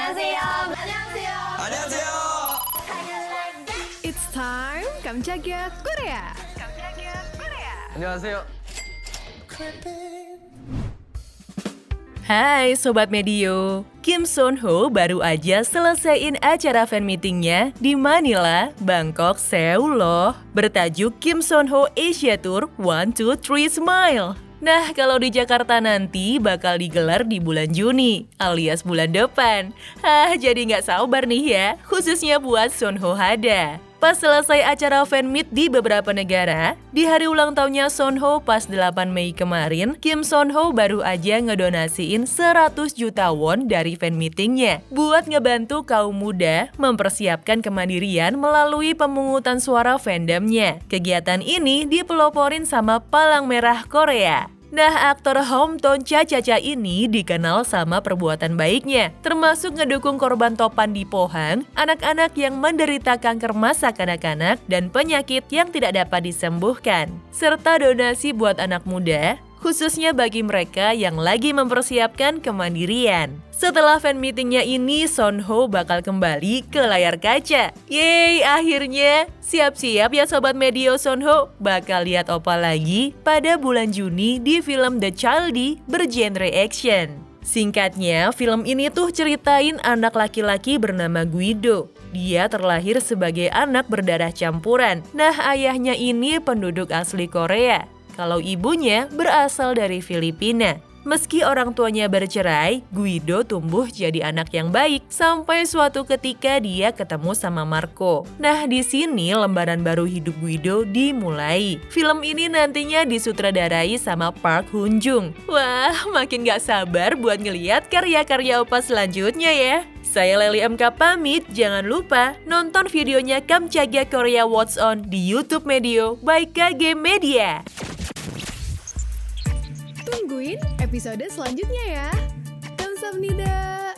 안녕하세요. 안녕하세요. 안녕하세요. It's time 깜짝이야 Korea. 안녕하세요. Hai Sobat Medio, Kim Son Ho baru aja selesaiin acara fan meetingnya di Manila, Bangkok, Seoul loh. Bertajuk Kim Son Ho Asia Tour 1, 2, 3 Smile. Nah, kalau di Jakarta nanti bakal digelar di bulan Juni, alias bulan depan. Hah, jadi nggak sabar nih ya, khususnya buat Son Hada. Pas selesai acara fan meet di beberapa negara, di hari ulang tahunnya Son Ho pas 8 Mei kemarin, Kim Son Ho baru aja ngedonasiin 100 juta won dari fan meetingnya buat ngebantu kaum muda mempersiapkan kemandirian melalui pemungutan suara fandomnya. Kegiatan ini dipeloporin sama Palang Merah Korea. Nah, aktor hometown Cha ini dikenal sama perbuatan baiknya, termasuk ngedukung korban topan di Pohang, anak-anak yang menderita kanker masa kanak-kanak, dan penyakit yang tidak dapat disembuhkan, serta donasi buat anak muda, khususnya bagi mereka yang lagi mempersiapkan kemandirian. Setelah fan meetingnya ini, Son Ho bakal kembali ke layar kaca. Yeay, akhirnya siap-siap ya Sobat Medio Son Ho bakal lihat Opa lagi pada bulan Juni di film The Childy bergenre action. Singkatnya, film ini tuh ceritain anak laki-laki bernama Guido. Dia terlahir sebagai anak berdarah campuran. Nah, ayahnya ini penduduk asli Korea kalau ibunya berasal dari Filipina. Meski orang tuanya bercerai, Guido tumbuh jadi anak yang baik sampai suatu ketika dia ketemu sama Marco. Nah, di sini lembaran baru hidup Guido dimulai. Film ini nantinya disutradarai sama Park Hoon Jung. Wah, makin gak sabar buat ngeliat karya-karya opa selanjutnya ya. Saya Leli MK pamit, jangan lupa nonton videonya Kamchaga Korea What's On di YouTube Medio by KG Media. Tungguin episode selanjutnya ya. Kamsahamnida.